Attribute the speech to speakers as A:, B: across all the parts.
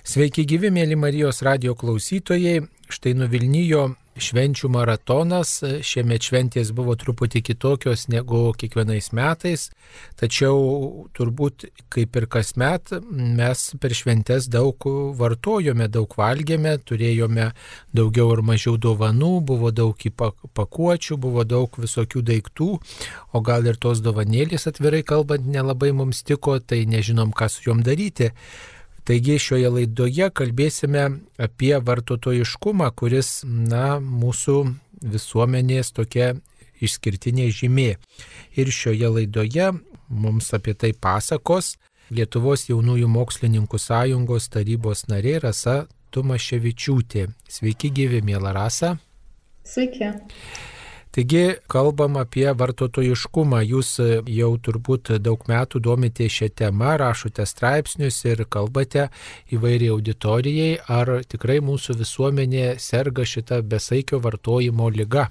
A: Sveiki gyvi, mėly Marijos radio klausytojai. Štai nuvilnijo švenčių maratonas. Šiemet šventės buvo truputį kitokios negu kiekvienais metais. Tačiau turbūt kaip ir kasmet mes per šventes daug vartojome, daug valgėme, turėjome daugiau ar mažiau dovanų, buvo daug pakuočių, buvo daug visokių daiktų, o gal ir tos dovanėlės atvirai kalbant nelabai mums tiko, tai nežinom, ką su juom daryti. Taigi šioje laidoje kalbėsime apie vartotojiškumą, kuris, na, mūsų visuomenės tokia išskirtinė žymė. Ir šioje laidoje mums apie tai pasakos Lietuvos jaunųjų mokslininkų sąjungos tarybos narė Rasa Tumaševičiūtė. Sveiki gyvi, mėla Rasa.
B: Sveiki.
A: Taigi kalbam apie vartotojiškumą. Jūs e, jau turbūt daug metų domite šią temą, rašote straipsnius ir kalbate įvairiai auditorijai, ar tikrai mūsų visuomenė serga šitą besaikio vartojimo lyga.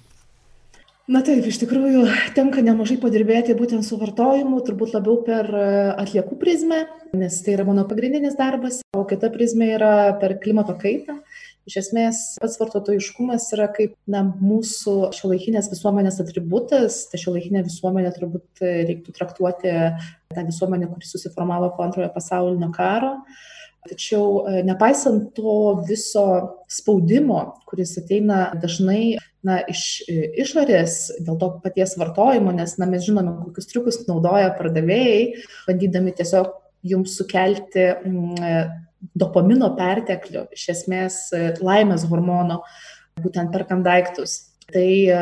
B: Na taip, iš tikrųjų tenka nemažai padirbėti būtent su vartojimu, turbūt labiau per e, atliekų prizmę, nes tai yra mano pagrindinis darbas, o kita prizmė yra per klimato kaitą. Iš esmės, pats vartotojiškumas yra kaip na, mūsų šiuolaikinės visuomenės atributas. Ta šiuolaikinė visuomenė turbūt reiktų traktuoti tą visuomenę, kuri susiformavo po antrojo pasaulinio karo. Tačiau e, nepaisant to viso spaudimo, kuris ateina dažnai na, iš e, išorės dėl to paties vartojimo, nes na, mes žinome, kokius triukus naudoja pardavėjai, bandydami tiesiog jums sukelti mm, dopamino perteklių, iš esmės e, laimės hormono, būtent perkant daiktus. Tai e,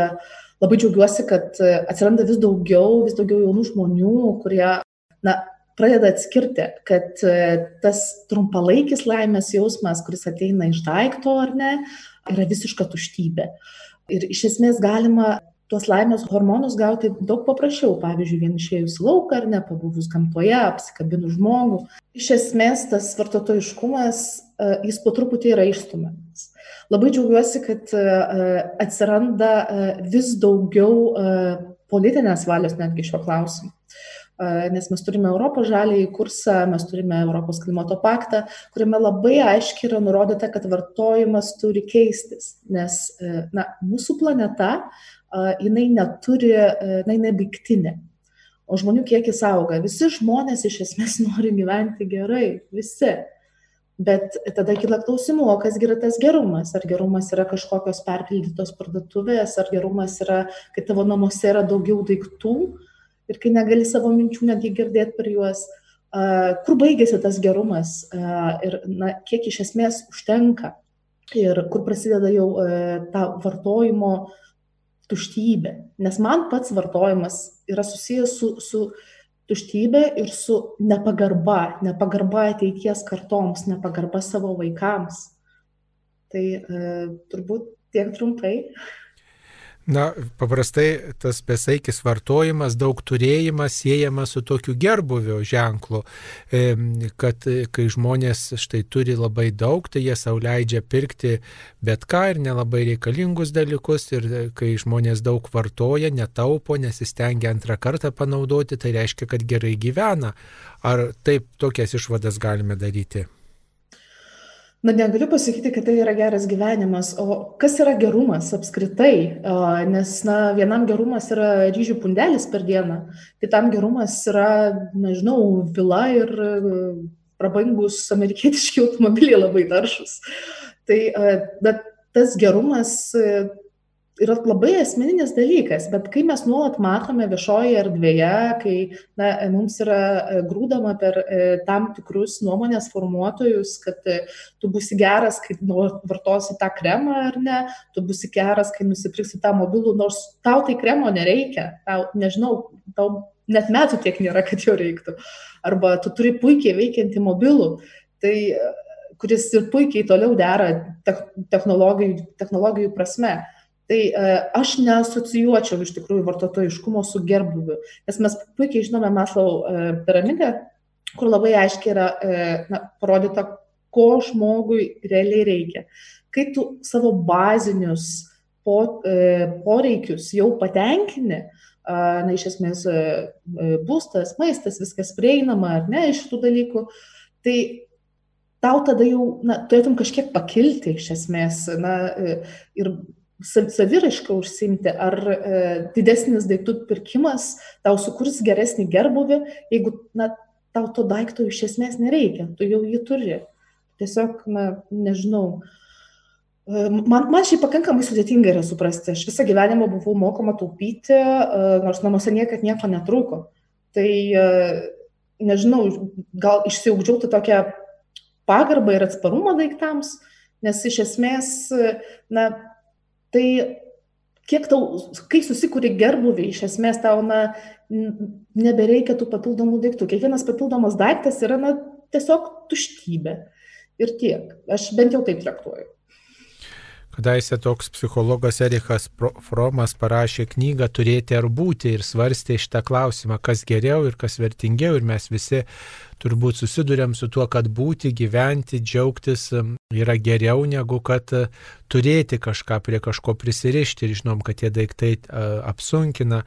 B: labai džiaugiuosi, kad e, atsiranda vis daugiau, vis daugiau jaunų žmonių, kurie na, pradeda atskirti, kad tas trumpalaikis laimės jausmas, kuris ateina iš daikto ar ne, yra visiška tuštybė. Ir iš esmės galima tuos laimės hormonus gauti daug paprasčiau, pavyzdžiui, vien išėjus į lauką ar ne, pabuvus gamtoje, apsikabinus žmogų. Iš esmės tas vartotojiškumas, e, jis po truputį yra išstumiamas. Labai džiaugiuosi, kad e, atsiranda e, vis daugiau politinės valios netgi šio klausimu nes mes turime Europos žalėjį kursą, mes turime Europos klimato paktą, kuriame labai aiškiai yra nurodyta, kad vartojimas turi keistis, nes na, mūsų planeta jinai neturi, na, jinai baigtinė. O žmonių kiekis auga. Visi žmonės iš esmės nori gyventi gerai, visi. Bet tada kyla klausimų, o kas yra tas gerumas? Ar gerumas yra kažkokios perpildytos parduotuvės, ar gerumas yra, kai tavo namuose yra daugiau daiktų ir kai negali savo minčių netgi girdėti per juos. Kur baigėsi tas gerumas ir na, kiek iš esmės užtenka ir kur prasideda jau uh, ta vartojimo uh, tuštybė. Nes man pats vartojimas yra susijęs su, su tuštybė ir su nepagarba, nepagarba ateities kartoms, nepagarba savo vaikams. Tai e, turbūt tiek trumpai.
A: Na, paprastai tas besaikis vartojimas, daug turėjimas siejamas su tokiu gerbuvio ženklu, kad kai žmonės štai turi labai daug, tai jie sauliaidžia pirkti bet ką ir nelabai reikalingus dalykus ir kai žmonės daug vartoja, netaupo, nesistengia antrą kartą panaudoti, tai reiškia, kad gerai gyvena. Ar taip tokias išvadas galime daryti?
B: Na, negaliu pasakyti, kad tai yra geras gyvenimas, o kas yra gerumas apskritai, nes, na, vienam gerumas yra ryžių pundelis per dieną, kitam gerumas yra, nežinau, vila ir prabangus amerikietiški automobiliai labai taršus. Tai, bet tas gerumas yra labai asmeninis dalykas, bet kai mes nuolat matome viešoje erdvėje, kai na, mums yra e, grūdama per e, tam tikrus nuomonės formuotojus, kad e, tu būsi geras, kai nu, vartosi tą kremą ar ne, tu būsi geras, kai nusipirksi tą mobilų, nors tau tai kremo nereikia, tau, nežinau, tau net metų tiek nėra, kad jo reiktų. Arba tu turi puikiai veikiantį mobilų. Tai kuris ir puikiai toliau dera technologijų, technologijų prasme. Tai e, aš neasocijuočiau iš tikrųjų vartotojiškumo su gerbuviu, nes mes puikiai žinome Maslau e, piramidę, kur labai aiškiai yra e, na, parodyta, ko žmogui realiai reikia. Kai tu savo bazinius po, poreikius jau patenkini, na, iš esmės būstas, maistas, viskas prieinama ar ne iš tų dalykų, tai tau tada jau, na, turėtum kažkiek pakilti iš esmės, na, ir saviraišką užsimti, ar e, didesnis daiktų pirkimas tau sukurs geresnį gerbuvį, jeigu, na, tau to daikto iš esmės nereikia, tu jau jį turi. Tiesiog, na, nežinau. E, man, man šiaip pakankamai sudėtinga yra suprasti. Aš visą gyvenimą buvau mokoma taupyti, e, nors namuose niekad nieko netrūko. Tai, e, nežinau, gal išsiugdžiau tokią pagarbą ir atsparumą daiktams, nes iš esmės, na, tai kiek tau, kai susikūri gerbuvį, iš esmės tau, na, nebereikia tų papildomų daiktų. Kiekvienas papildomas daiktas yra, na, tiesiog tuštybė. Ir tiek. Aš bent jau taip traktuoju.
A: Kadaise toks psichologas Erikas Fromas parašė knygą Turėti ar būti ir svarstė šitą klausimą, kas geriau ir kas vertingiau. Ir mes visi turbūt susidurėm su tuo, kad būti, gyventi, džiaugtis yra geriau negu kad e, turėti kažką prie kažko prisirišti ir žinom, kad tie daiktai apsunkina.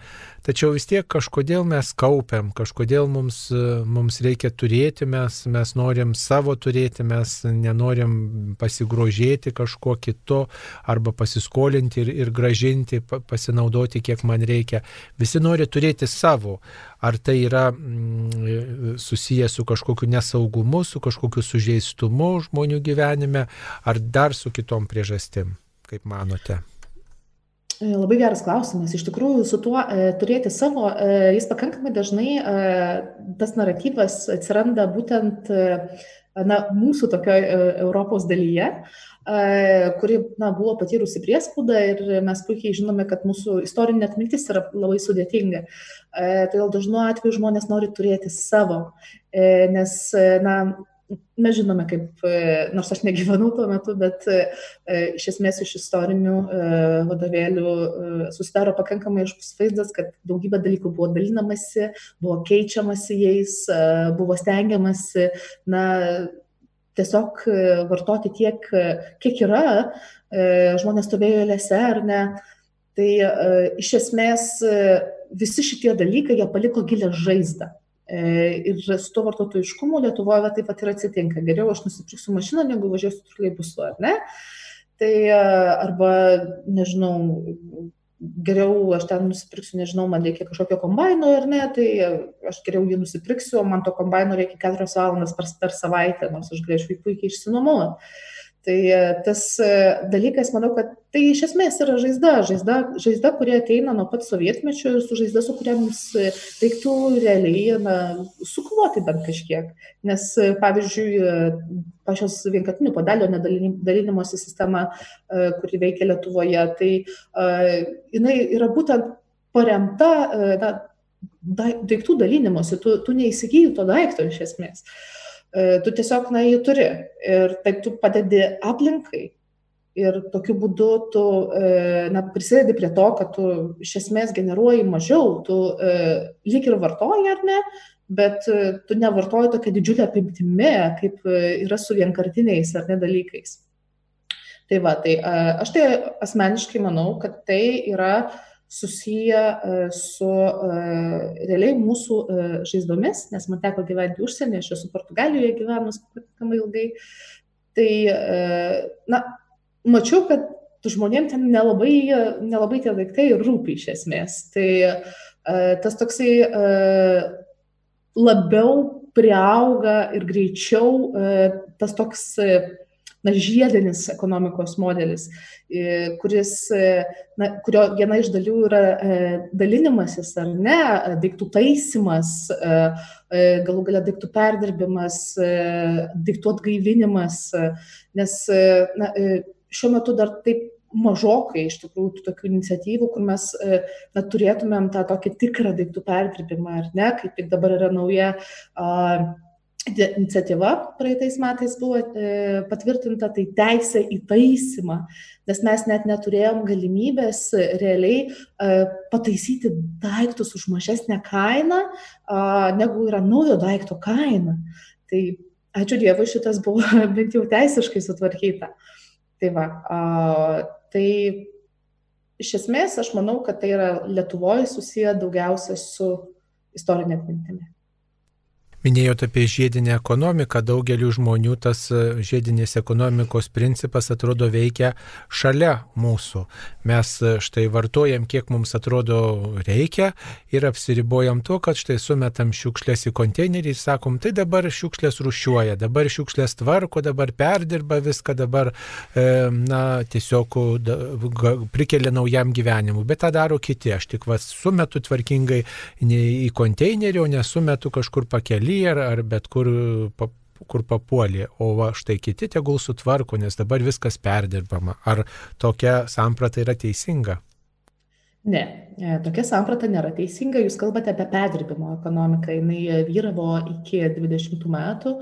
A: Tačiau vis tiek kažkodėl mes kaupiam, kažkodėl mums, e, mums reikia turėti, mes, mes norim savo turėti, mes nenorim pasigrožėti kažkuo kitu arba pasiskolinti ir, ir gražinti, pasinaudoti, kiek man reikia. Visi nori turėti savo ar tai yra mm, susijęs su kažkokiu nesaugumu, su kažkokiu sužeistumu žmonių gyvenime, ar dar su kitom priežastim, kaip manote?
B: E, labai geras klausimas. Iš tikrųjų, su tuo e, turėti savo, e, jis pakankamai dažnai, e, tas naratyvas atsiranda būtent e, na, mūsų tokioje Europos dalyje. E, kuri na, buvo patyrusi priespaudą ir mes puikiai žinome, kad mūsų istorinė atmintis yra labai sudėtinga. Todėl dažnu atveju žmonės nori turėti savo, nes na, mes žinome, kaip, nors aš negyvenau tuo metu, bet iš esmės iš istorinių vadovėlių susidaro pakankamai aiškus vaizdas, kad daugybė dalykų buvo dalinamasi, buvo keičiamasi jais, buvo stengiamasi, na, tiesiog e, vartoti tiek, e, kiek yra, e, žmonės stovėjo eilėse ar ne. Tai iš esmės visi šitie dalykai jie paliko gilę žaizdą. Ir su to vartotojiškumu Lietuvoje taip pat ir atsitinka. Geriau aš nusipirksiu mašiną, negu važiuosiu troleibusu, ar ne? Tai arba, nežinau, geriau aš ten nusipirksiu, nežinau, man reikia kažkokio kombaino ar ne, tai aš geriau jį nusipirksiu, o man to kombaino reikia keturias valandas per, per savaitę, nors aš galėčiau jį puikiai išsinuomoti. Tai e, tas e, dalykas, manau, kad tai iš esmės yra žaizda, žaizda, žaizda kurie ateina nuo pat sovietmečio ir su žaizda, su kuria mums e, reiktų realiai na, sukovoti bent kažkiek. Nes, pavyzdžiui, pačios vienkartinių padalio nedalinimosi sistema, kuri veikia Lietuvoje, tai jinai yra būtent paremta na, daiktų dalinimuose, tu, tu neįsigyji to daikto iš esmės. Uh, tu tiesiog, na, jį turi ir taip tu padedi aplinkai. Ir tokiu būdu tu e, na, prisidedi prie to, kad tu iš esmės generuoji mažiau, tu e, lyg ir vartoji ar ne, bet tu nevartoji tokia didžiulė apimtimi, kaip yra su vienkartiniais ar ne dalykais. Tai va, tai aš tai asmeniškai manau, kad tai yra uh, susiję e, su e, realiai mūsų e, žaizdomis, nes man teko gyventi užsienyje, aš esu Portugalijoje gyvenus pakankamai ilgai. Tai, na, mačiau, kad žmonėm ten nelabai, nelabai tie daiktai rūpi iš esmės. Tai tas toksai labiau priauga ir greičiau tas toks na, žiedinis ekonomikos modelis, kuris, na, kurio viena iš dalių yra e, dalinimasis ar ne, daiktų taisimas, e, e, galų galia daiktų perdirbimas, daiktų atgaivinimas, nes na, šiuo metu dar taip mažokai iš tikrųjų tokių iniciatyvų, kur mes na, turėtumėm tą tokį tikrą daiktų perdirbimą, ar ne, kaip tik dabar yra nauja uh, iniciatyva praeitais metais buvo e, patvirtinta, tai teisė į taisymą, nes mes net neturėjom galimybės realiai e, pataisyti daiktus už mažesnę kainą, negu yra naujo daikto kaina. Tai ačiū Dievui, šitas buvo bent jau teisiškai sutvarkyta. Tai va, tai iš esmės aš manau, kad tai yra Lietuvoje susiję daugiausia su istorinė atmintimi.
A: Minėjote apie žiedinę ekonomiką, daugeliu žmonių tas e, žiedinės ekonomikos principas atrodo veikia šalia mūsų. Mes e, štai vartojam, kiek mums atrodo reikia ir apsiribojam tuo, kad štai sumetam šiukšlės į konteinerį ir sakom, tai dabar šiukšlės rušiuoja, dabar šiukšlės tvarko, dabar perdirba viską, dabar e, na, tiesiog prikelia naujam gyvenimui. Bet tą daro kiti. Aš tik vas sumetu tvarkingai į konteinerį, o nesumetu kažkur pakeli kely ar, ar bet kur, kur papuolė, o va štai kiti tegul sutvarko, nes dabar viskas perdirbama. Ar tokia samprata yra teisinga?
B: Ne, e, tokia samprata nėra teisinga. Jūs kalbate apie perdirbimo ekonomiką. Jis vyravo iki 20 metų,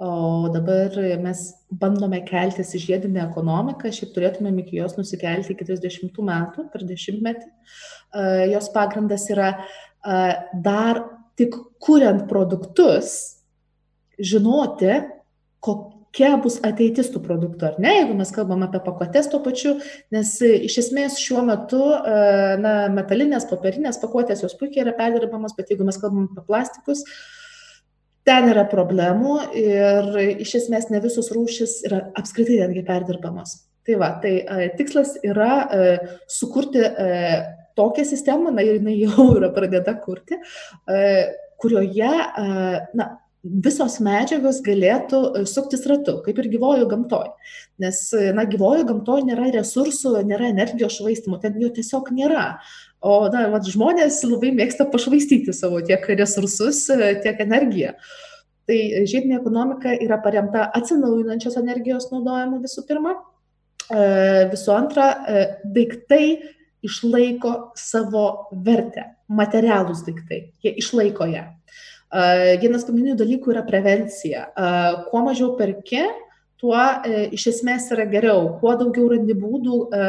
B: o dabar mes bandome keltis į žiedinę ekonomiką. Šiaip turėtumėm iki jos nusikelti iki 30 metų per dešimtmetį. E, jos pagrindas yra e, dar tik kuriant produktus, žinoti, kokia bus ateitis tų produktų, ar ne, jeigu mes kalbam apie pakuotės tuo pačiu, nes iš esmės šiuo metu e, na, metalinės, popierinės pakuotės jos puikiai yra perdirbamos, bet jeigu mes kalbam apie plastikus, ten yra problemų ir iš esmės ne visos rūšis yra apskritai netgi perdirbamos. Tai va, tai e, tikslas yra e, sukurti e, tokią sistemą, na ir jinai jau yra pradėta kurti, e, kurioje na, visos medžiagos galėtų suktis ratu, kaip ir gyvojo gamtoj. Nes, na, gyvojo gamtoj nėra resursų, nėra energijos švaistimo, ten jo tiesiog nėra. O, na, vat, žmonės labai mėgsta pašvaistyti savo tiek resursus, tiek energiją. Tai žiedinė ekonomika yra paremta atsinaujinančios energijos naudojimu visų pirma. E, visų antra, e, daiktai išlaiko savo vertę, materialūs daiktai, jie išlaiko ją. Vienas pagrindinių dalykų yra prevencija. Kuo mažiau perki, tuo e, iš esmės yra geriau. Kuo daugiau randi būdų, e,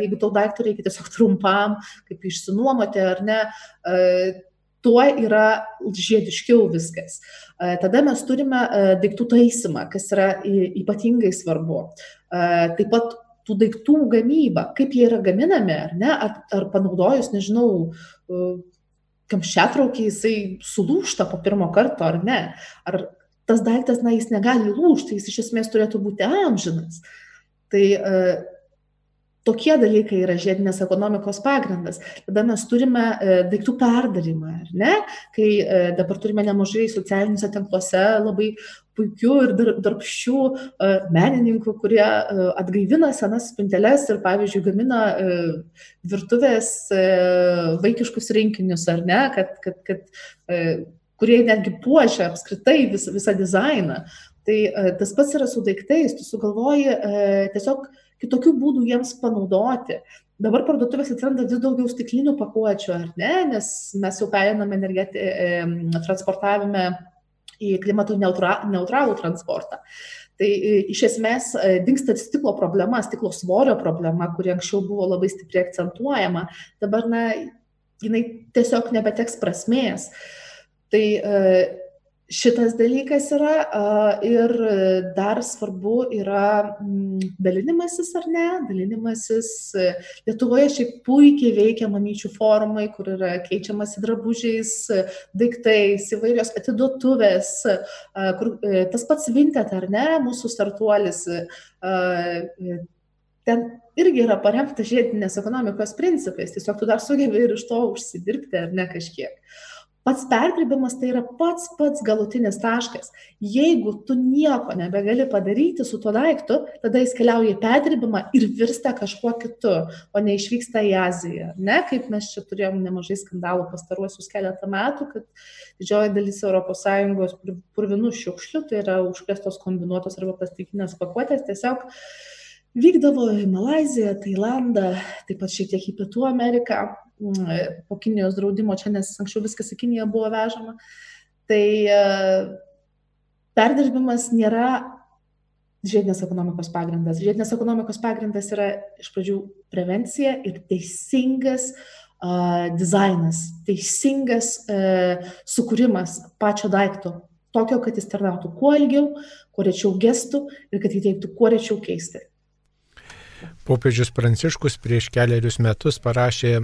B: jeigu tau daiktų reikia tiesiog trumpam, kaip išsinuomoti ar ne, e, tuo yra žiediškiau viskas. Tada mes turime daiktų taisymą, kas yra ypatingai svarbu. Taip pat tų daiktų gamyba, kaip jie yra gaminami, ar ne, ar, ar panaudojus, nežinau, kamščiatraukį jisai sulūšta po pirmo karto, ar ne, ar tas daiktas, na, jis negali lūšti, jis iš esmės turėtų būti amžinas. Tai tokie dalykai yra žiedinės ekonomikos pagrindas. Tada mes turime e, daiktų perdarimą, ar ne? Kai e, dabar turime nemažai socialiniuose tinkluose labai puikių ir darbščių e, menininkų, kurie atgaivina senas spinteles ir, pavyzdžiui, gamina virtuvės vaikiškus rinkinius, ar ne, kad, kad, kad, kurie netgi puošia apskritai vis, visą dizainą. Tai tas pats yra su daiktais, tu sugalvoji tiesiog kitokių būdų jiems panaudoti. Dabar parduotuvės atsiranda vis daugiau stiklinių pakuočių, ar ne, nes mes jau pereiname energeti, transportavime į klimato neutra, neutralų transportą. Tai e, iš esmės e, dinksta stiklo problema, stiklo svorio problema, kuri anksčiau buvo labai stipriai akcentuojama, dabar, na, jinai tiesiog nebeteks prasmės. Tai e, šitas dalykas yra ir dar svarbu yra mm, dalinimasis ar ne, dalinimasis. Lietuvoje šiaip puikiai veikia mamyčių forumai, kur yra keičiamasi drabužiais, daiktais, įvairios atiduotuvės, kur e, tas pats Vintet ar ne, mūsų startuolis. Ten irgi yra paremta žiedinės ekonomikos principais, tiesiog tu dar sugebi ir iš to užsidirbti ar ne kažkiek. Pats perdirbimas tai yra pats pats galutinis taškas. Jeigu tu nieko nebegali padaryti su tuo daiktu, tada jis keliauja į perdirbimą ir virsta kažkuo kitu, o ne išvyksta į Aziją. Ne, kaip mes čia turėjom nemažai skandalų pastaruosius keletą metų, kad didžioji dalis ES purvinų šiukšlių, tai yra užkrestos kombinuotos arba plastikinės pakuotės, tiesiog vykdavo į Malaziją, Tailandą, taip pat šiek tiek į Pietų Ameriką po Kinijos draudimo čia, nes anksčiau viskas į Kiniją buvo vežama. Tai e, perdirbimas nėra žiedinės ekonomikos pagrindas. Žiedinės ekonomikos pagrindas yra iš pradžių prevencija ir teisingas uh, dizainas, teisingas uh, sukūrimas pačio daikto. Tokio, kad jis tarnautų kuo ilgiau, kuo rečiau gestų ir kad jį teiktų kuo rečiau keisti.
A: Popiežius Pranciškus prieš keliarius metus parašė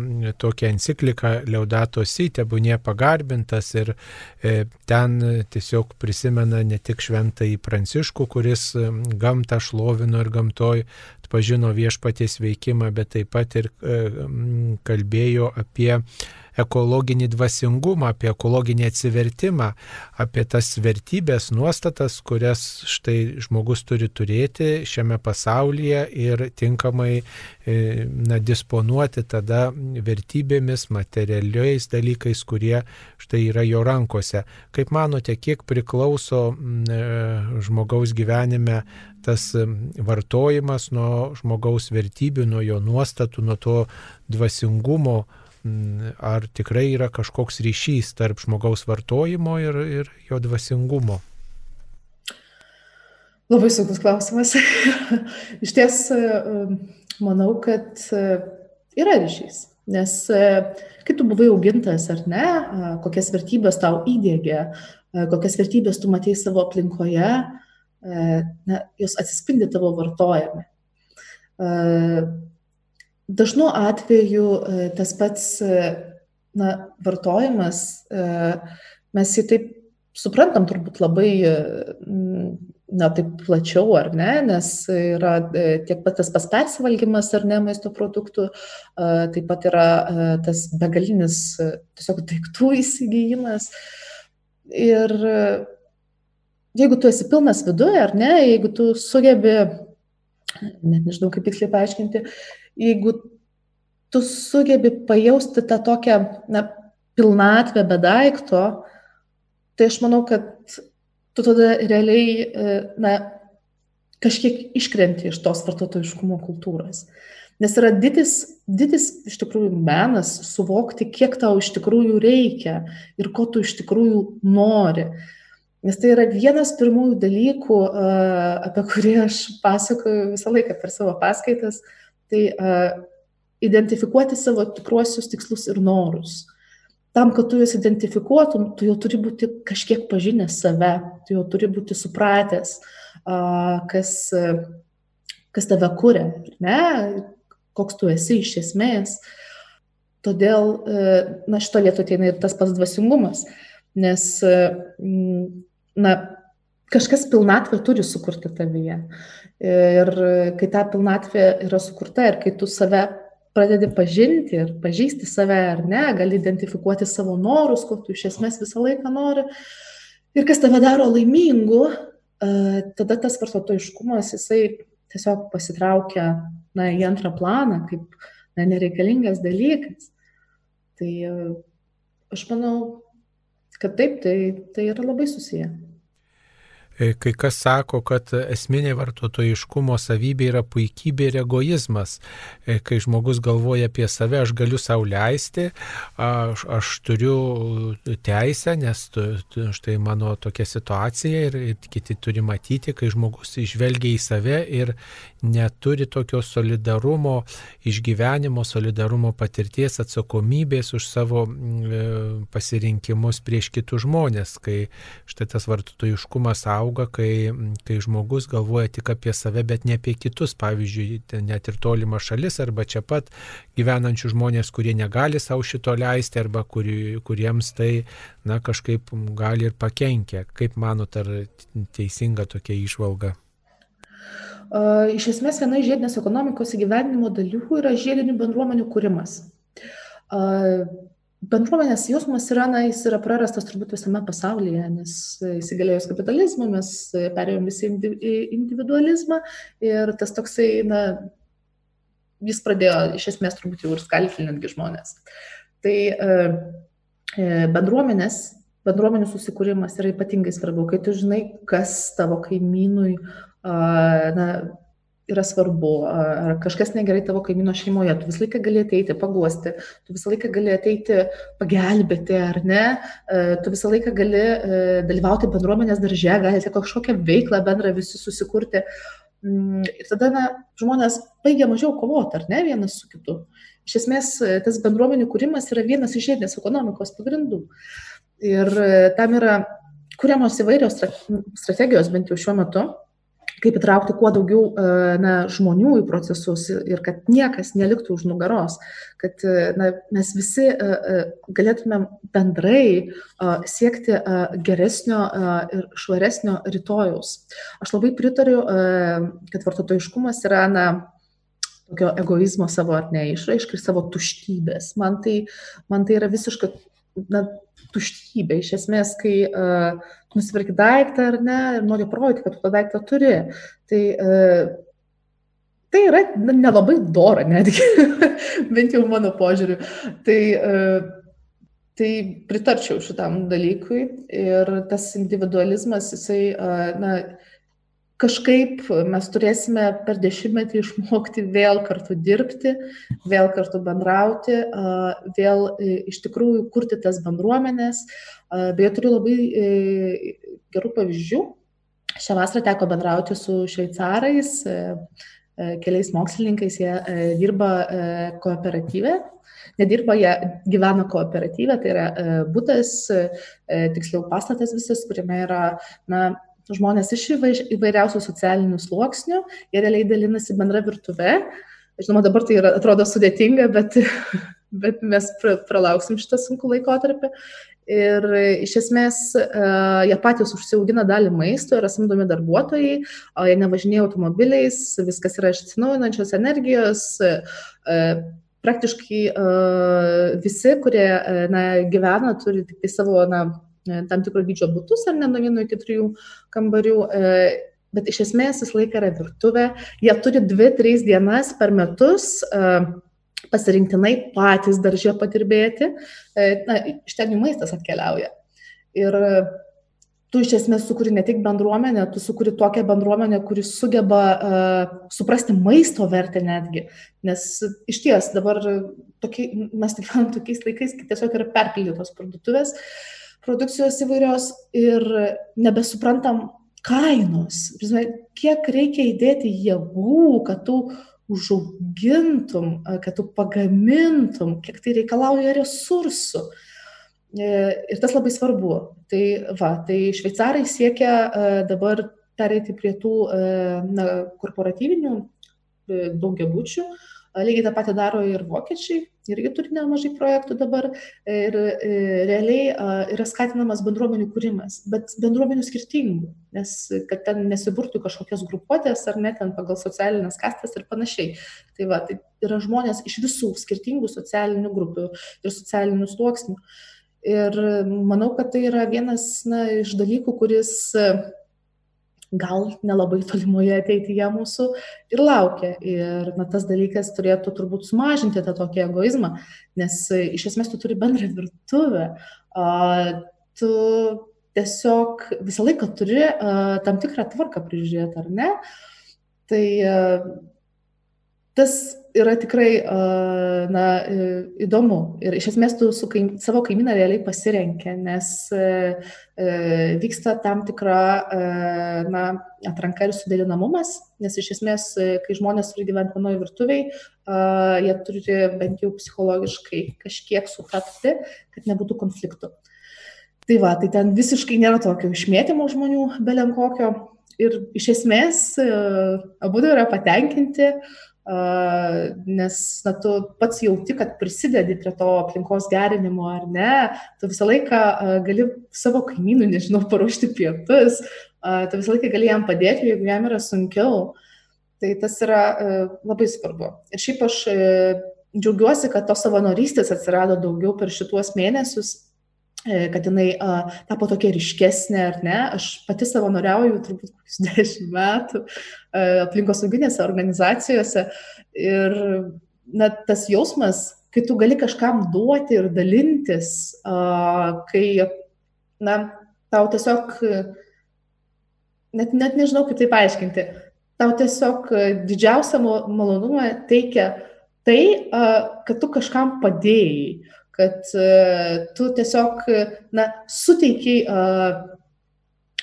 A: tokią encikliką Leudato Si, tebūnie pagarbintas ir e, ten tiesiog prisimena ne tik šventąjį Pranciškų, kuris gamtą šlovino ir gamtoj pažino viešpaties veikimą, bet taip pat ir e, kalbėjo apie ekologinį dvasingumą, apie ekologinį atsivertimą, apie tas vertybės, nuostatas, kurias štai žmogus turi turėti šiame pasaulyje ir tinkamai e, na, disponuoti tada vertybėmis, materialiais dalykais, kurie štai yra jo rankose. Kaip manote, kiek priklauso e, žmogaus gyvenime tas vartojimas nuo žmogaus vertybių, nuo jo nuostatų, nuo to dvasingumo, ar tikrai yra kažkoks ryšys tarp žmogaus vartojimo ir, ir jo dvasingumo?
B: Labai sunkus klausimas. Iš ties manau, kad e, yra ryšys. Nes e, kai tu buvai augintas ar ne, kokias vertybės tau įdėgė, kokias vertybės tu matei savo aplinkoje, na, jos atsispindi tavo vartojame dažnu atveju e, tas pats e, na, vartojimas, e, mes jį taip suprantam turbūt labai, na, taip plačiau, ar ne, nes yra tiek pat tas pas persivalgymas ar ne maisto produktų, taip pat yra tas begalinis tiesiog daiktų įsigijimas. Ir jeigu tu esi pilnas viduje, ar ne, jeigu tu sugebi, net nežinau kaip tiksliai paaiškinti, jeigu tu sugebi pajausti tą tokią na, pilnatvę be daikto, tai aš manau, kad tu tada realiai e, na, kažkiek iškrenti iš tos vartotojiškumo kultūros. Nes yra didis, didis iš tikrųjų menas suvokti, kiek tau iš tikrųjų reikia ir ko tu iš tikrųjų nori. Nes tai yra vienas pirmųjų dalykų, apie kurį aš pasakoju visą laiką per savo paskaitas, uh, Tai identifikuoti savo tikruosius tikslus ir norus. Tam, kad tu juos identifikuotum, tu jau turi būti kažkiek pažinęs save, tu jau turi būti supratęs, kas, kas tave kuria, ne, koks tu esi iš esmės. Todėl, na, šito vieto ateina ir tas pats dvasingumas, nes, na, kažkas pilnatvę turi sukurti tavyje. Ir kai ta pilnatvė yra sukurta ir kai tu save pradedi pažinti ir pažįsti save ar ne, gali identifikuoti savo norus, ko tu iš esmės visą laiką nori. Ir kas tave daro laimingu, tada tas vartotojiškumas, jisai tiesiog pasitraukia na, į antrą planą kaip na, nereikalingas dalykas. Tai aš manau, kad taip, tai, tai yra labai susiję.
A: E, kai kas sako, kad esminė vartotojiškumo savybė yra puikybė ir egoizmas. E, kai žmogus galvoja apie save, aš galiu sau leisti, aš, aš turiu teisę, nes tu, tu, štai mano tokia situacija ir, ir kiti turi matyti, kai žmogus išvelgia į save ir neturi tokio solidarumo, išgyvenimo, solidarumo patirties, atsakomybės už savo e, pasirinkimus prieš kitus žmonės, kai štai tas vartotojiškumas auga auga, kai, kai žmogus galvoja tik apie save, bet ne apie kitus, pavyzdžiui, net ir tolima šalis arba čia pat gyvenančių žmonės, kurie negali savo šito leisti arba kuri, kuriems tai na, kažkaip gali ir pakenkia. Kaip manot, ar teisinga tokia išvalga?
B: Iš esmės, viena iš žiedinės ekonomikos įgyvendinimo dalių yra žiedinių bendruomenių kūrimas bendruomenės jausmas yra, na, jis yra prarastas turbūt visame pasaulyje, nes įsigalėjus kapitalizmą mes perėjom visi į individualizmą ir tas toksai, na, jis pradėjo iš esmės turbūt jau ir skalti netgi žmonės. Tai e, e, bendruomenės, bendruomenių susikūrimas yra ypatingai svarbu, kai tu žinai, kas tavo kaimynui, na, yra svarbu, ar kažkas negerai tavo kaimyno šeimoje, tu visą laiką gali ateiti, paguosti, tu visą laiką gali ateiti, pagelbėti, ar ne, tu visą laiką gali dalyvauti bendruomenės darže, galite kažkokią veiklą bendrą visi susikurti. Mm, ir tada na, žmonės baigia mažiau kovoti, ar ne, vienas su kitu. Iš esmės, tas bendruomenių kūrimas yra vienas iš žiedinės ekonomikos pagrindų. Ir tam yra kuriamos įvairios strategijos, bent jau šiuo metu kaip įtraukti kuo daugiau na, žmonių į procesus ir kad niekas neliktų už nugaros, kad na, mes visi galėtumėm bendrai siekti geresnio ir švaresnio rytojaus. Aš labai pritariu, kad vartotojiškumas yra na, tokio egoizmo savo ar ne išraiškai ir savo tuštybės. Man tai, man tai yra visiška na, tuštybė. Iš esmės, kai uh, nusipirki daiktą ar ne ir nori parodyti, kad tu tą daiktą turi, tai uh, tai yra nelabai dora netgi, bent jau mano požiūriu. Tai, uh, tai pritarčiau šitam dalykui ir tas individualizmas, jisai, uh, na, kažkaip mes turėsime per dešimtmetį išmokti vėl kartu dirbti, vėl kartu bendrauti, vėl e, iš tikrųjų kurti tas bendruomenės. Beje, turiu labai e, gerų pavyzdžių. Šią vasarą teko bendrauti su šveicarais, e, keliais mokslininkais, jie dirba kooperatyvę. Nedirba, jie gyvena kooperatyvę, tai yra būtas, tiksliau pastatas visas, kuriame yra na, žmonės iš įvairiausių socialinių sluoksnių, jie realiai dalinasi bendra virtuve. Žinoma, dabar tai yra, atrodo sudėtinga, bet, bet mes pralauksim šitą sunkų laikotarpį. Ir iš esmės jie patys užsiaugina dalį maisto, yra samdomi darbuotojai, jie nevažinėja automobiliais, viskas yra iš atsinaujinančios energijos. Praktiškai visi, kurie na, gyvena, turi tik tai savo na, E, tam tikro dydžio būtus, ar ne nuo vieno iki trijų kambarių. E, bet iš esmės visą laiką yra virtuvė. Jie turi dvi, trys dienas per metus e, pasirinktinai patys daržė patirbėti. Na, iš ten jų maistas atkeliauja. Ir tu iš esmės sukuri ne tik bendruomenę, tu sukuri tokią bendruomenę, kuri sugeba uh, suprasti maisto vertę netgi. Nes iš ties dabar tokie, mes gyvenam tokiais laikais, kai tiesiog yra perpildytos parduotuvės. Uh, produkcijos įvairios ir nebesuprantam kainos. Kiek reikia įdėti jėgų, kad tu užaugintum, kad tu pagamintum, kiek tai reikalauja resursų. E, ir tas labai svarbu. Tai, va, tai šveicarai siekia e, dabar pereiti prie tų e, na, korporatyvinių daugiabučių, Lygiai tą patį daro ir vokiečiai, irgi turi nemažai projektų dabar ir e, realiai yra skatinamas bendruomenių kūrimas, bet bendruomenių skirtingų, nes kad ten nesiburtų kažkokios grupuotės ar net ten pagal socialinės kastas ir panašiai. Tai va, tai yra žmonės iš visų skirtingų socialinių grupių ir socialinių sluoksnių. Ir manau, kad tai yra vienas na, iš dalykų, kuris gal nelabai tolimoje ateityje mūsų ir laukia. Ir na, tas dalykas turėtų turbūt sumažinti tą tokį egoizmą, nes iš esmės tu turi bendrą virtuvę, tu tiesiog visą laiką turi tam tikrą tvarką prižiūrėti, ar ne? Tai tas yra tikrai na, įdomu. Ir iš esmės tu su kaim, savo kaimyną realiai pasirenkia, nes vyksta tam tikra na, atranka ir suderinamumas, nes iš esmės, kai žmonės turi gyventi vienoje virtuviai, jie turi bent jau psichologiškai kažkiek sutapti, kad nebūtų konfliktų. Tai va, tai ten visiškai nėra tokio išmėtymo žmonių belenkokio. Ir iš esmės abu yra patenkinti, nes na, tu pats jauti, kad prisidedi prie to aplinkos gerinimo ar ne, tu visą laiką gali savo kaimynų, nežinau, paruošti pietus, tu visą laiką gali jam padėti, jeigu jam yra sunkiau. Tai tas yra labai svarbu. Ir šiaip aš džiaugiuosi, kad tos savanorystės atsirado daugiau per šituos mėnesius, kad jinai a, tapo tokia ryškesnė, ar ne. Aš pati savanoriauju turbūt kokius dešimt metų aplinkosauginėse organizacijose ir na, tas jausmas, kai tu gali kažkam duoti ir dalintis, a, kai na, tau tiesiog, net, net nežinau kaip tai paaiškinti, tau tiesiog didžiausią malonumą teikia tai, a, kad tu kažkam padėjai kad e, tu tiesiog, na, suteikiai,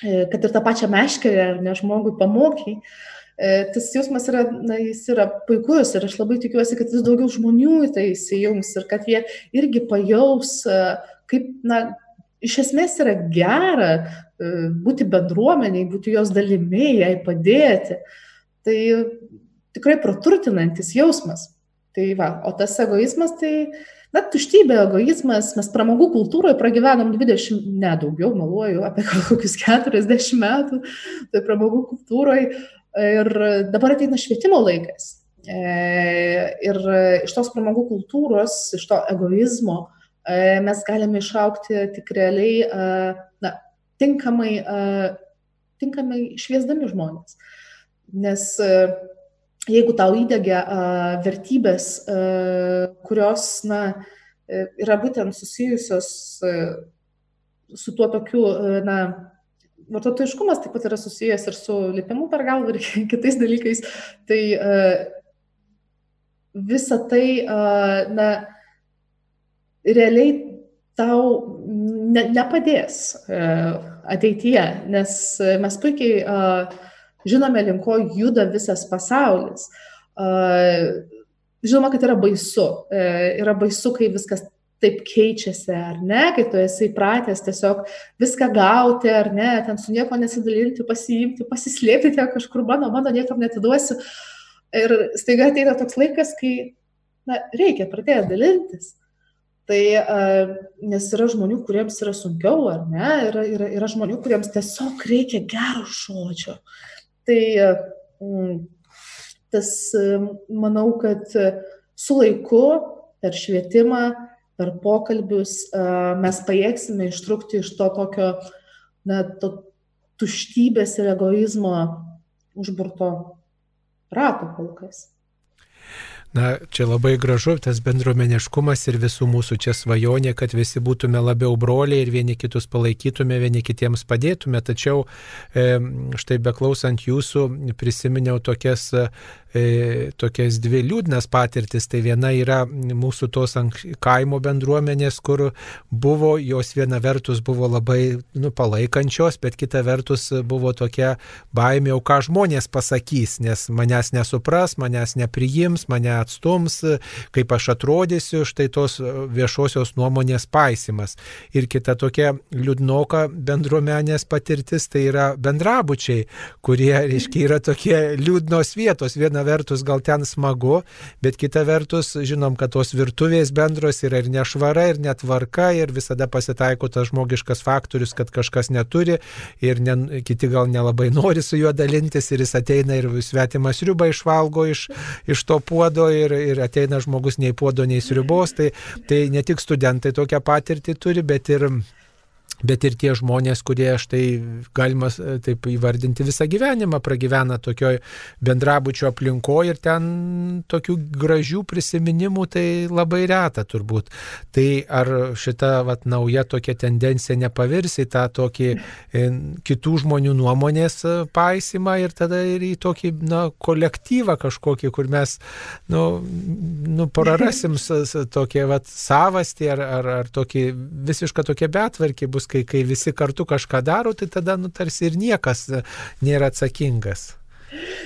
B: e, kad ir tą pačią meškerę, ar ne žmogui pamokiai, e, tas jausmas yra, na, jis yra puikus ir aš labai tikiuosi, kad vis daugiau žmonių į tai įsijungs ir kad jie irgi pajaus, kaip, na, iš esmės yra gera būti bendruomeniai, būti jos dalimi, jai padėti. Tai tikrai praturtinantis jausmas. Tai va, o tas egoizmas, tai na tuštybė egoizmas mes pramogų kultūroje pragyvenom dvidešimt ne daugiau meluoju apie kokius keturiasdešimt metų toj pramogų kultūroj ir dabar ateina švietimo laikas e, ir iš tos pramogų kultūros iš to egoizmo e, mes galime išaukti tik realiai e, na, tinkamai, tinkamai šviesdami žmonės. Nes jeigu tau įdėgia vertybės, kurios, na, e, yra būtent susijusios e, su tuo tokiu, e, na, vartotojiškumas taip pat yra susijęs ir su lipimu per galvą ir kitais dalykais, tai visa tai, na, realiai tau ne, nepadės ateityje, nes mes puikiai žinome, link ko juda visas pasaulis. Žinoma, kad yra baisu. E, yra baisu, kai viskas taip keičiasi, ar ne, kai tu esi įpratęs tiesiog viską gauti, ar ne, ten su nieko nesidalinti, pasiimti, pasislėpti ten kažkur, mano, mano niekam netiduosiu. Ir staiga ateina toks laikas, kai na, reikia pradėti dalintis. Tai nes yra žmonių, kuriems yra sunkiau, ar ne, yra, yra, yra žmonių, kuriems tiesiog reikia gero žodžio. Tai mm, tas, manau, kad su laiku per švietimą, per pokalbius mes pajėgsime ištrūkti iš to tokio, na, to tuštybės ir egoizmo užburto rato kol kas.
A: Na, čia labai gražu tas bendruomeniškumas ir visų mūsų čia svajonė, kad visi būtume labiau broliai ir vieni kitus palaikytume, vieni kitiems padėtume. Tačiau štai beklausant jūsų prisiminiau tokias e, tokias dvi liūdnas patirtis. Tai viena yra mūsų tos kaimo bendruomenės, kur buvo, jos viena vertus buvo labai nu, palaikančios, bet kita vertus buvo tokia baimė, o ką žmonės pasakys, nes manęs nesupras, manęs nepriims, mane atstums, kaip aš atrodysiu, štai tos viešosios nuomonės paisimas. Ir kita tokia liūdnoka bendruomenės patirtis, tai yra bendrabučiai, kurie, reiškia, yra tokie liūdnos vietos. Viena vertus gal ten smagu, bet kita vertus žinom, kad tos virtuvės bendros yra ir nešvara, ir netvarka, ir visada pasitaiko tas žmogiškas faktorius, kad kažkas neturi ir ne, kiti gal nelabai nori su juo dalintis ir jis ateina ir svetimas riubą išvalgo iš, iš to puodo ir, ir ateina žmogus nei puodo, nei sriubos. Tai, tai ne tik studentai tokią patirtį turi, bet ir bet ir tie žmonės, kurie štai galima e, taip įvardinti visą gyvenimą pragyvena tokioj bendrabučio aplinkoje ir ten tokių gražių prisiminimų tai labai reta turbūt. Tai ar šita vat, nauja tokia tendencija nepavirs į tą tokį e, kitų žmonių nuomonės e, paisimą ir tada ir į tokį na, kolektyvą kažkokį, kur mes nu, nu, prarasim vat, savastį ar, ar, ar tokį visišką tokią betvarkį bus kai, kai visi kartu kažką daro, tai tada nu, tarsi ir niekas nėra atsakingas.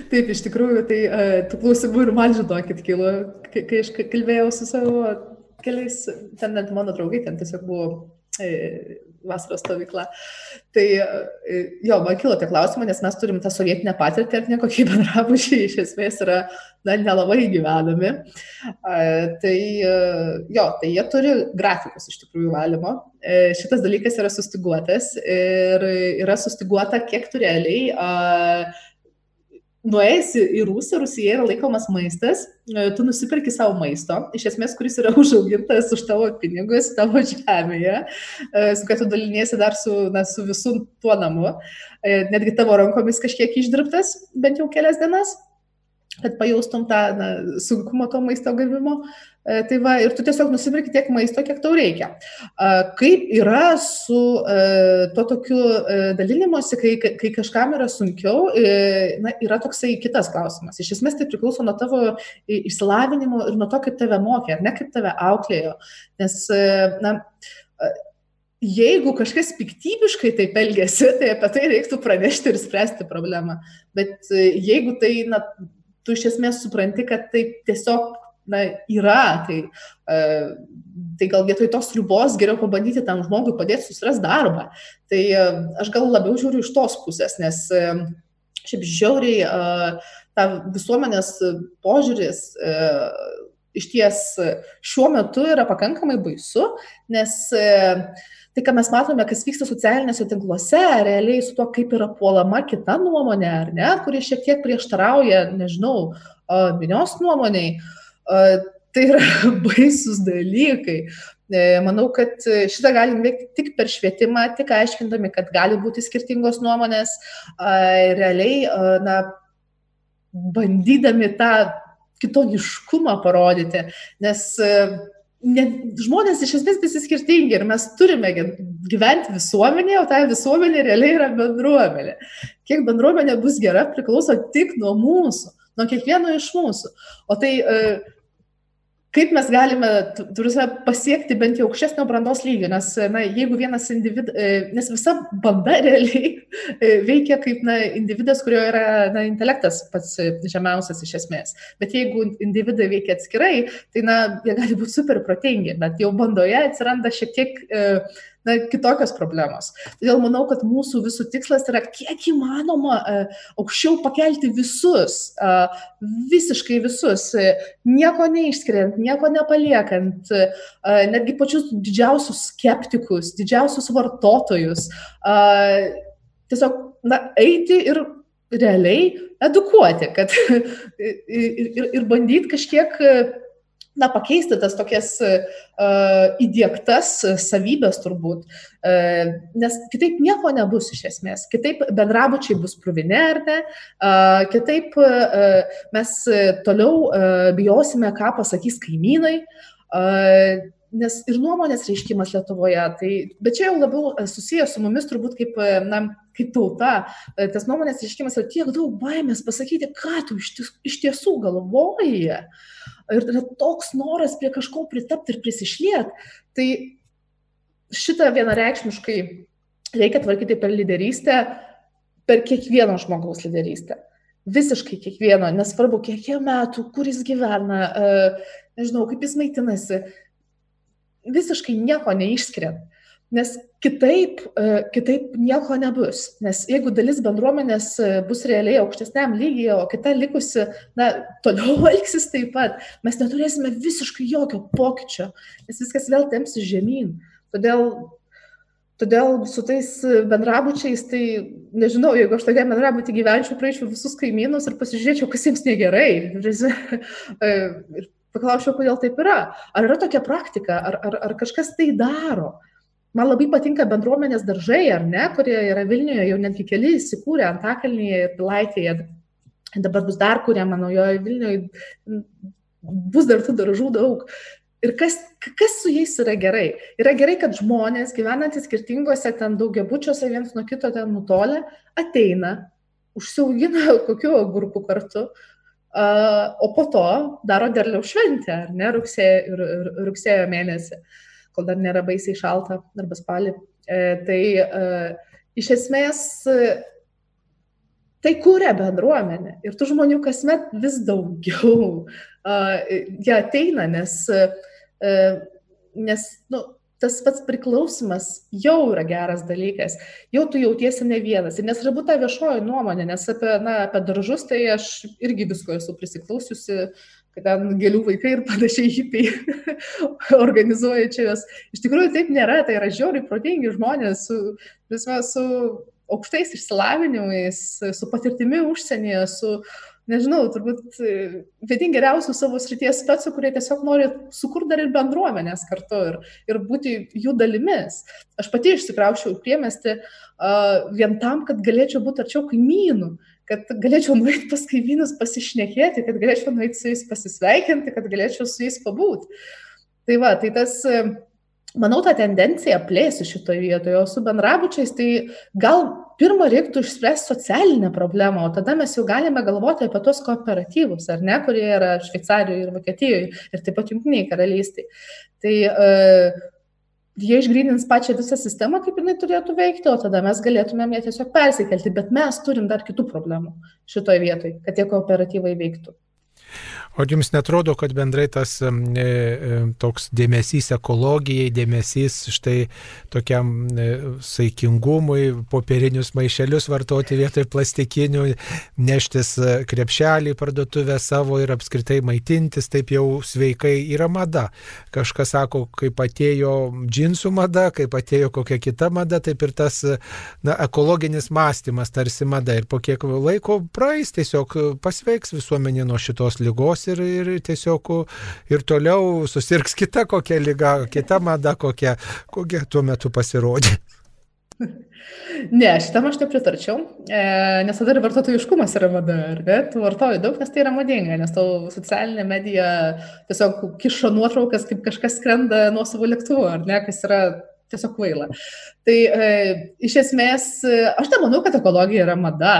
B: Taip, iš tikrųjų, tai uh, tų klausimų ir man žinokit kilo, kai, kai aš kalbėjau su savo keliais, ten net mano draugai, ten tiesiog buvo e, vasaros stovykla. Tai e, jo, man kilo tie klausimai, nes mes turim tą sovietinę patirtį ir nekokie bendrabučiai iš esmės yra na, nelabai gyvenami. Tai e, jo, tai jie turi grafikus iš tikrųjų valymo. E, šitas dalykas yra sustiguotas ir yra sustiguota, kiek tu realiai nuėjęs į Rusiją, Rusija yra laikomas maistas, e, tu nusipirki savo maisto, iš esmės, kuris yra užaugintas už tavo pinigus, tavo žemėje, e, su kad tu daliniesi dar su, na, su visų tuo namu, e, netgi tavo rankomis kažkiek išdirbtas, bent jau kelias dienas, kad pajaustum tą na, sunkumą to maisto gavimo. E, tai va, ir tu tiesiog nusipirki tiek maisto, kiek tau reikia. Kaip yra su e, to tokiu e, dalinimuose, kai, kai kažkam yra sunkiau, na, yra toksai kitas klausimas. Iš esmės tai priklauso nuo tavo išsilavinimo ir nuo to, kaip tave mokė, ar ne kaip tave auklėjo. Nes, na, jeigu kažkas piktybiškai taip elgesi, tai apie tai reiktų pranešti ir spręsti problemą. Bet jeigu tai, na, tu iš esmės supranti, kad tai tiesiog na, yra, tai uh, tai gal vietoj tos ribos geriau pabandyti tam žmogui padėti susirasti darbą. Tai aš gal labiau žiūriu iš tos pusės, nes šiaip žiauriai ta visuomenės požiūris iš ties šiuo metu yra pakankamai baisu, nes tai, ką mes matome, kas vyksta socialiniuose tinkluose, realiai su to, kaip yra puolama kita nuomonė, ar ne, kuri šiek tiek prieštarauja, nežinau, minios nuomoniai, tai yra baisus dalykai. E, manau, kad šitą galim veikti tik per švietimą, tik aiškindami, kad gali būti skirtingos nuomonės, realiai, na, bandydami tą kitoniškumą parodyti, nes ne, žmonės iš esmės visi skirtingi ir mes turime gyventi visuomenėje, o ta visuomenė realiai yra bendruomenė. Kiek bendruomenė bus gera priklauso tik nuo mūsų, nuo kiekvieno iš mūsų. O tai uh, kaip mes galime turime, pasiekti bent jau aukštesnio brandos lygio, nes na, jeigu vienas individas, e, nes visa banda realiai e, veikia kaip na, individas, kurio yra na, intelektas pats žemiausias iš esmės. Bet jeigu individai veikia atskirai, tai na, jie gali būti super protingi, bet jau bandoje atsiranda šiek tiek na, kitokios problemos. Todėl manau, kad mūsų visų tikslas yra kiek įmanoma uh, aukščiau pakelti visus, uh, visiškai visus, uh, nieko neišskiriant, nieko nepaliekant, netgi pačius didžiausius skeptikus, didžiausius vartotojus. Tiesiog, na, eiti ir realiai edukuoti, kad ir, ir, ir bandyti kažkiek na, pakeisti tas tokias uh, įdėktas savybės turbūt, uh, nes kitaip nieko nebus iš esmės, kitaip bendrabučiai bus pruvini ar ne, uh, kitaip uh, mes toliau uh, bijosime, ką pasakys kaimynai. Uh, nes ir nuomonės reiškimas Lietuvoje, tai, bet čia jau labiau susijęs su mumis turbūt kaip, na, kaip tauta, tas nuomonės reiškimas yra tiek daug baimės pasakyti, ką tu iš tiesų galvoji. Uh, ir yra toks noras prie kažko pritapti ir prisišliet, tai šitą vienareikšmiškai reikia tvarkyti per lyderystę, per kiekvieno žmogaus lyderystę. Visiškai kiekvieno, nesvarbu, kiek jam metų, kur jis gyvena, e, nežinau, kaip jis maitinasi, visiškai nieko neišskiriant. Nes kitaip, e, kitaip nieko nebus. Nes jeigu dalis bendruomenės e, bus realiai aukštesniam lygiai, o kita likusi, na, toliau elgsis taip pat, mes neturėsime visiškai jokio pokyčio, nes viskas vėl tempsis žemyn. Todėl, todėl su tais bendrabučiais, tai nežinau, jeigu aš tokia bendrabutį gyvenčiau, praeičiau visus kaimynus ir pasižiūrėčiau, kas jiems negerai. E, ir paklausčiau, kodėl taip yra. Ar yra tokia praktika, ar, ar, ar kažkas tai daro. Man labai patinka bendruomenės daržai, ar ne, kurie yra Vilniuje, jau netgi keli įsikūrė Antakalnyje ir Pilaitėje. Dabar bus dar kuriama naujoje Vilniuje, bus dar tų daržų daug. Ir kas, kas su jais yra gerai? Yra gerai, kad žmonės gyvenantys skirtingose ten daugiabučiuose vienas nuo kito ten nutolę, ateina, užsiaugina kokiu agurku kartu, o po to daro derliaus šventę, ar ne, rugsėjo, rugsėjo mėnesį. Uh, kol dar nėra baisiai šalta arba spalį. E, tai e, iš esmės tai kūrė bendruomenę ir tų žmonių kasmet vis daugiau. Jie ateina, nes, e, nes nu, tas pats priklausimas jau yra geras dalykas, jau tu jautiesi ne vienas. Ir nesvarbu ta viešoji nuomonė, nes apie, na, apie daržus tai aš irgi visko esu prisiklausiusi, kad ten gėlių vaikai ir panašiai hipiai organizuoja čia juos. Iš tikrųjų taip nėra, tai yra žiauriai protingi žmonės su, visme, su aukštais išsilavinimais, su patirtimi užsienyje, su, nežinau, turbūt vieni geriausių savo srities specų, kurie tiesiog nori sukurti dar ir bendruomenės kartu ir, ir būti jų dalimis. Aš pati išsikraušiau priemesti uh, vien tam, kad galėčiau būti arčiau kaimynų kad galėčiau nueiti pas kaimynus pasišnekėti, kad galėčiau nueiti su jais pasisveikinti, kad galėčiau su jais pabūti. Tai va, tai tas, manau, ta tendencija plėsi šitoje vietoje, o su bendrabučiais tai gal pirmą reiktų išspręsti socialinę problemą, o tada mes jau galime galvoti apie tos kooperatyvus, ar ne, kurie yra Šveicarijoje ir Vokietijoje ir taip pat Junktiniai karalystiai. Tai uh, jie išgrynins pačią visą sistemą, kaip jinai turėtų veikti, o tada mes galėtumėm ją tiesiog persikelti, bet mes turim dar kitų problemų šitoje vietoje, kad tie kooperatyvai veiktų.
A: O jums netrodo, kad bendrai tas e, e, toks dėmesys ekologijai, dėmesys štai tokiam e, saikingumui, popierinius maišelius vartoti vietoj plastikinių, neštis e, krepšelį parduotuvę savo ir apskritai maitintis taip jau sveikai yra mada. Kažkas sako, kaip atėjo džinsų mada, kaip atėjo kokia kita mada, taip ir tas na, ekologinis mąstymas tarsi mada. Ir po kiek laiko praeis, tiesiog pasveiks visuomenė nuo šitos lygos ir, ir tiesiog ir toliau susirgs kita kokia lyga, kita mada kokia, kokia tuo metu pasirodė.
B: Ne, šitam aš nepritarčiau, e, nes tada ir vartotojiškumas yra mada, ar ne? Tu vartoji daug, nes tai yra madinga, nes tau socialinė medija tiesiog kiša nuotraukas, kaip kažkas skrenda nuo savo lėktuvo, ar ne, kas yra tiesiog kvaila. Tai e, iš esmės, aš nemanau, kad ekologija yra mada,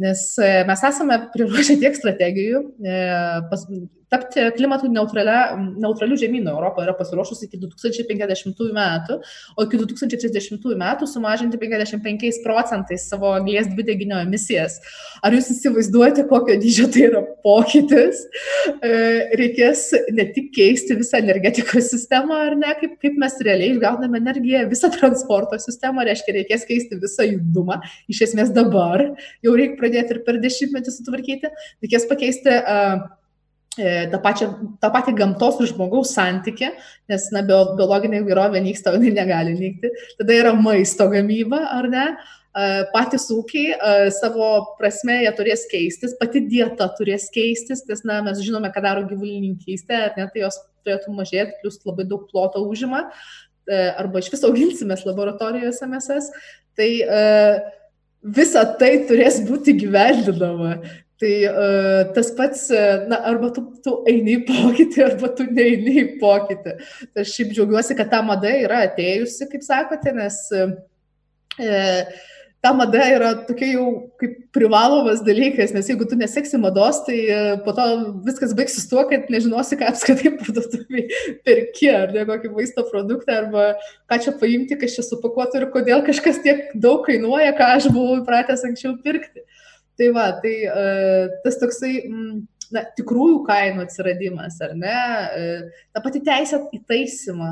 B: nes e, mes esame priruošę tiek strategijų, e, pas, tapti klimatų neutralių žemynų. Europa yra pasiruošusi iki 2050 metų, o iki 2030 metų sumažinti 55 procentais savo anglės dvideginio emisijas. Ar jūs įsivaizduojate, kokio dydžio tai yra pokytis? E, reikės ne tik keisti visą energetikos sistemą, ar ne, kaip, kaip mes realiai išgauname energiją, visą transporto sistemą, reiškia, reikės keisti visą judumą. Iš esmės dabar jau reikia pradėti ir per dešimtmetį sutvarkyti, reikės pakeisti uh, E, tą, pačią, tą patį gamtos ir žmogaus santykį, nes na, biologinė įvairovė nyksta, jinai negali nykti. Tada yra maisto gamyba, ar ne? E, patys ūkiai e, savo prasme jie turės keistis, pati dieta turės keistis, nes na, mes žinome, ką daro gyvulininkystė, ar ne, tai jos turėtų mažėti, plus labai daug ploto užima, arba iš viso auginsimės laboratorijose mesas. Tai visa tai turės būti gyvendinama. Tai uh, tas pats, na, arba tu, tu eini į pokytį, arba tu neini į pokytį. Tai aš šiaip džiaugiuosi, kad ta mada yra atėjusi, kaip sakote, nes uh, ta mada yra tokia jau kaip privalomas dalykas, nes jeigu tu neseksi mados, tai po to viskas baigsis tuo, kad nežinosi, ką apskritai parduotuviai perki, ar ne kokį maisto produktą, arba ką čia paimti, kas čia supakuoti ir kodėl kažkas tiek daug kainuoja, ką aš buvau įpratęs anksčiau pirkti. Tai va, tai uh, tas toksai, mm, na, tikrųjų kainų atsiradimas, ar ne, uh, ta pati teisė į taisymą,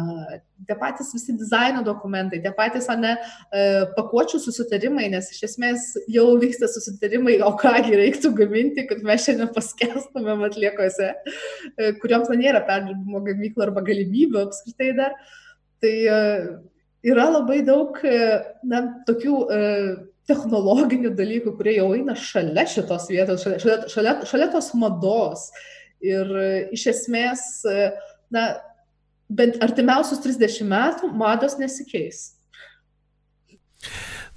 B: tie patys visi dizaino dokumentai, tie patys, ne, uh, pakuočių susitarimai, nes iš esmės jau vyksta susitarimai, o kągi reiktų gaminti, kad mes šiandien paskestumėm atliekose, uh, kuriuoms na, nėra perdirbimo gamyklo arba galimybių apskritai dar. Tai yra labai daug, na, tokių technologinių dalykų, kurie jau eina šalia šitos vietos, šalia, šalia, šalia, šalia tos mados. Ir e, iš esmės, e, na, bent artimiausius 30 metų mados nesikeis.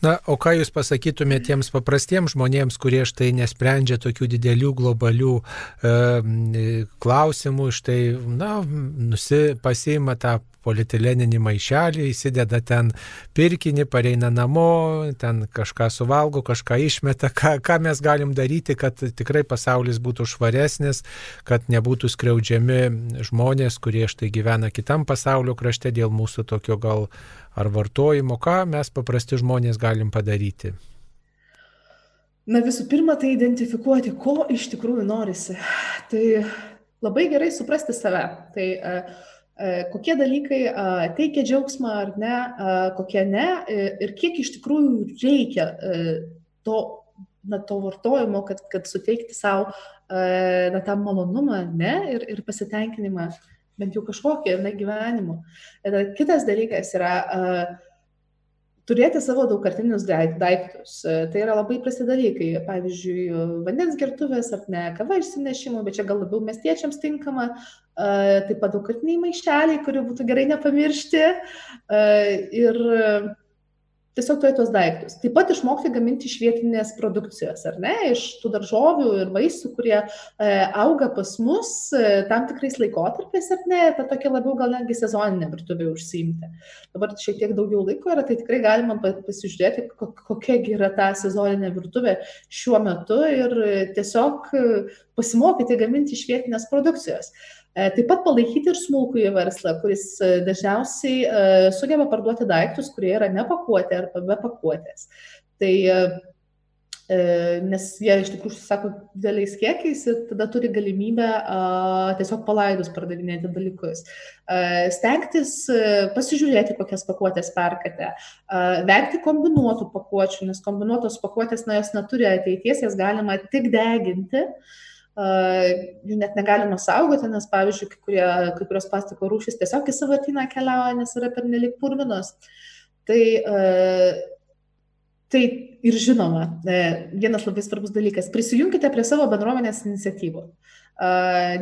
A: Na, o ką Jūs pasakytumėte tiems paprastiems žmonėms, kurie štai nesprendžia tokių didelių globalių e, klausimų, štai, na, nusi, pasiima tą polietileninį maišelį, įsideda ten pirkinį, pareina namo, ten kažką suvalgo, kažką išmeta, ką, ką mes galim daryti, kad tikrai pasaulis būtų švaresnis, kad nebūtų skriaudžiami žmonės, kurie štai gyvena kitam pasaulio krašte dėl mūsų tokio gal ar vartojimo, ką mes paprasti žmonės galim padaryti.
B: Na visų pirma, tai identifikuoti, ko iš tikrųjų norisi. Tai labai gerai suprasti save. Tai E, kokie dalykai teikia džiaugsmą ar ne, kokie ne e, ir kiek iš tikrųjų reikia e, to, na, to vartojimo, kad, kad suteikti savo na, tą malonumą ne, ir, ir pasitenkinimą, bent jau kažkokį ne, gyvenimu. Kitas dalykas yra uh, turėti savo daugkartinius daiktus. Tai yra labai prasti dalykai. Pavyzdžiui, vandens gertuvės ar ne, kava išsinešimų, bet čia gal labiau miestiečiams tinkama. Taip pat daugkartiniai maišeliai, kurių būtų gerai nepamiršti. Ir tiesiog turėti tos daiktus. Taip pat išmokti gaminti iš vietinės produkcijos, ar ne, iš tų daržovių ir vaisių, kurie e, auga pas mus e, tam tikrais laikotarpiais, ar ne, ta tokia labiau gal netgi sezoninė virtuvė užsiimti. Dabar šiek tiek daugiau laiko yra, tai tikrai galima pasižiūrėti, kokia yra ta sezoninė virtuvė šiuo metu ir tiesiog pasimokyti gaminti iš vietinės produkcijos. E, taip pat palaikyti ir smulkųjį verslą, kuris e, dažniausiai e, sugeba parduoti daiktus, kurie yra ne pakuotė arba be pakuotės. Tai nes jie iš tikrųjų užsisako dideliais kiekiais ir tada turi galimybę tiesiog palaidus pardavinėti dalykus. Stengtis pasižiūrėti, kokias pakuotės perkate, vengti kombinuotų pakuočių, nes kombinuotos pakuotės, na, jos neturi ateities, jas galima tik deginti jų net negalima saugoti, nes, pavyzdžiui, kai, kurie, kai kurios plastiko rūšys tiesiog į savartyną keliauja, nes yra pernelik purvinos. Tai, tai ir žinoma, e, vienas labai svarbus dalykas - prisijunkite prie savo bendruomenės iniciatyvų.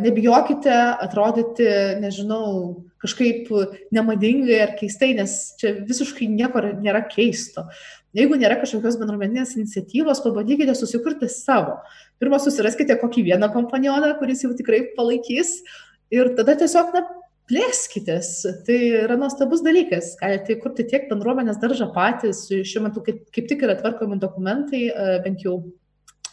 B: Nebijokite atrodyti, nežinau, kažkaip nemadingai ar keistai, nes čia visiškai nieko nėra keisto. Jeigu nėra kažkokios bendruomeninės iniciatyvos, pabandykite susikurti savo. Pirmą susiraskite kokį vieną kompanioną, kuris jau tikrai palaikys ir tada tiesiog, na, plėskitės. Tai yra nuostabus dalykas. Galite įkurti tiek bendruomenės daržą patys. Šiuo metu kaip, kaip tik yra tvarkomi dokumentai, bent jau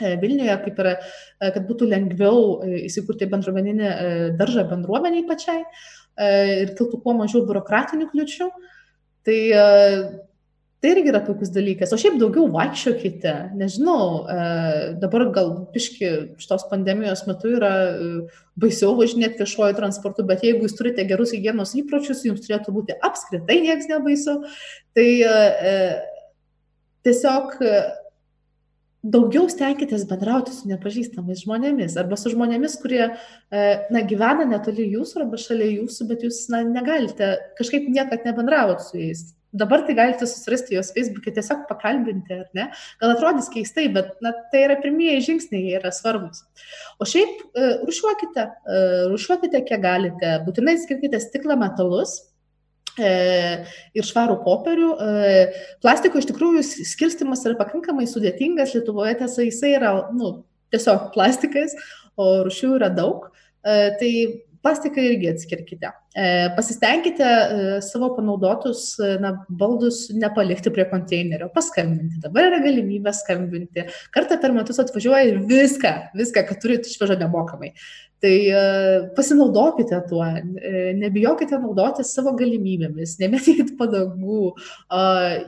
B: Vilniuje, kaip yra, e, kad būtų lengviau įsikurti bendruomeninį daržą bendruomeniai pačiai ir kiltų kuo mažiau biurokratinių kliučių. Tai Tai irgi yra puikus dalykas. O šiaip daugiau vaikščiokite. Nežinau, e, dabar gal piški šitos pandemijos metu yra e, baisiau važinėti viešuoju transportu, bet jeigu jūs turite gerus hygienos įpročius, jums turėtų būti apskritai nieks nebaisu. Tai e, tiesiog daugiau stenkitės bendrauti su nepažįstamais žmonėmis arba su žmonėmis, kurie na, gyvena netoli jūsų arba šalia jūsų, bet jūs na, negalite kažkaip niekad nebendrauti su jais dabar tai galite susirasti juos Facebook'e, tiesiog pakalbinti, ar ne? Gal atrodys keistai, bet na, tai yra pirmieji žingsniai, jie yra svarbus. O šiaip e, rušiuokite, e, rušiuokite kiek galite, būtinai skirkite stiklą metalus, e, ir švarų popierių. Plastiko iš tikrųjų skirstimas yra pakankamai sudėtingas, Lietuvoje tiesa jisai yra nu, tiesiog plastikas, o rušių yra daug. Tai plastiką irgi atskirkite. E, pasistengkite e, savo panaudotus e, na, baldus nepalikti prie konteinerio, paskambinti. Dabar yra galimybė skambinti. Kartą per metus atvažiuoja ir viską, viską, kad turite išvežą nemokamai. Tai pasinaudokite tuo, nebijokite naudotis savo galimybėmis, nemetykit padangų.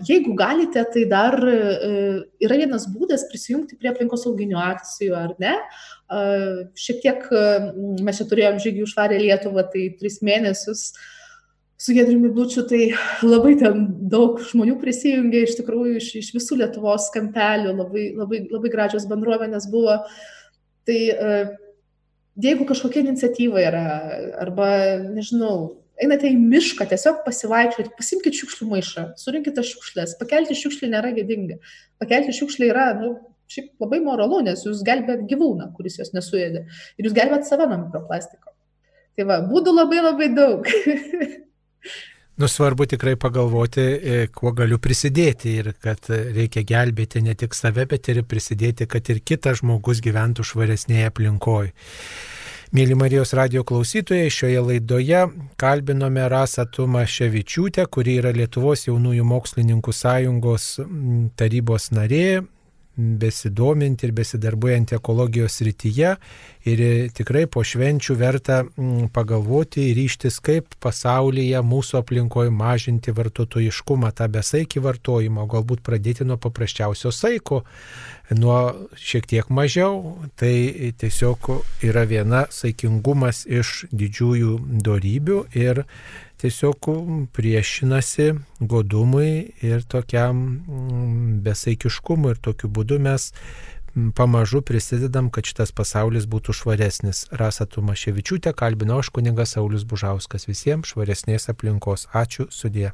B: Jeigu galite, tai dar yra vienas būdas prisijungti prie aplinkosauginių akcijų, ar ne? Šiek tiek mes čia turėjom žygių švarę Lietuvą, tai tris mėnesius su Gedriumi Blučiu, tai labai ten daug žmonių prisijungė iš tikrųjų iš, iš visų Lietuvos kampelių, labai, labai, labai gražios bendruomenės buvo. Tai jeigu kažkokia iniciatyva yra, arba, nežinau, einate į mišką, tiesiog pasivaikščioti, pasimkite šiukšlių maišą, surinkite šiukšlės, pakelti šiukšlį nėra gėdinga. Pakelti šiukšlį yra, nu, šiaip labai moralu, nes jūs gelbėt gyvūną, kuris jos nesuėdė. Ir jūs gelbėt save nuo mikroplastiko. Tai va, būdų labai labai daug.
A: Nusvarbu tikrai pagalvoti, e, kuo galiu prisidėti ir kad reikia gelbėti ne tik save, bet ir prisidėti, kad ir kitas žmogus gyventų švaresnėje aplinkoje. Mėly Marijos radio klausytojai, šioje laidoje kalbinome Rasą Tumaševičiūtę, kuri yra Lietuvos jaunųjų mokslininkų sąjungos tarybos narė, besidominti ir besidarbuojant ekologijos rytyje ir tikrai po švenčių verta mm, pagalvoti ir ryštis, kaip pasaulyje mūsų aplinkoje mažinti vartotojiškumą, tą besaikį vartojimą, galbūt pradėti nuo paprasčiausio saiko, nuo šiek tiek mažiau. Tai tiesiog yra viena saikingumas iš didžiųjų darybių ir tiesiog priešinasi godumui ir tokiam mm, besaikiškumui ir tokiu būdu mes mm, pamažu prisidedam, kad šitas pasaulis būtų švaresnis. Rasa Tumaševičiūtė kalbino aš kuningas Saulis Bužauskas visiems švaresnės aplinkos. Ačiū sudė.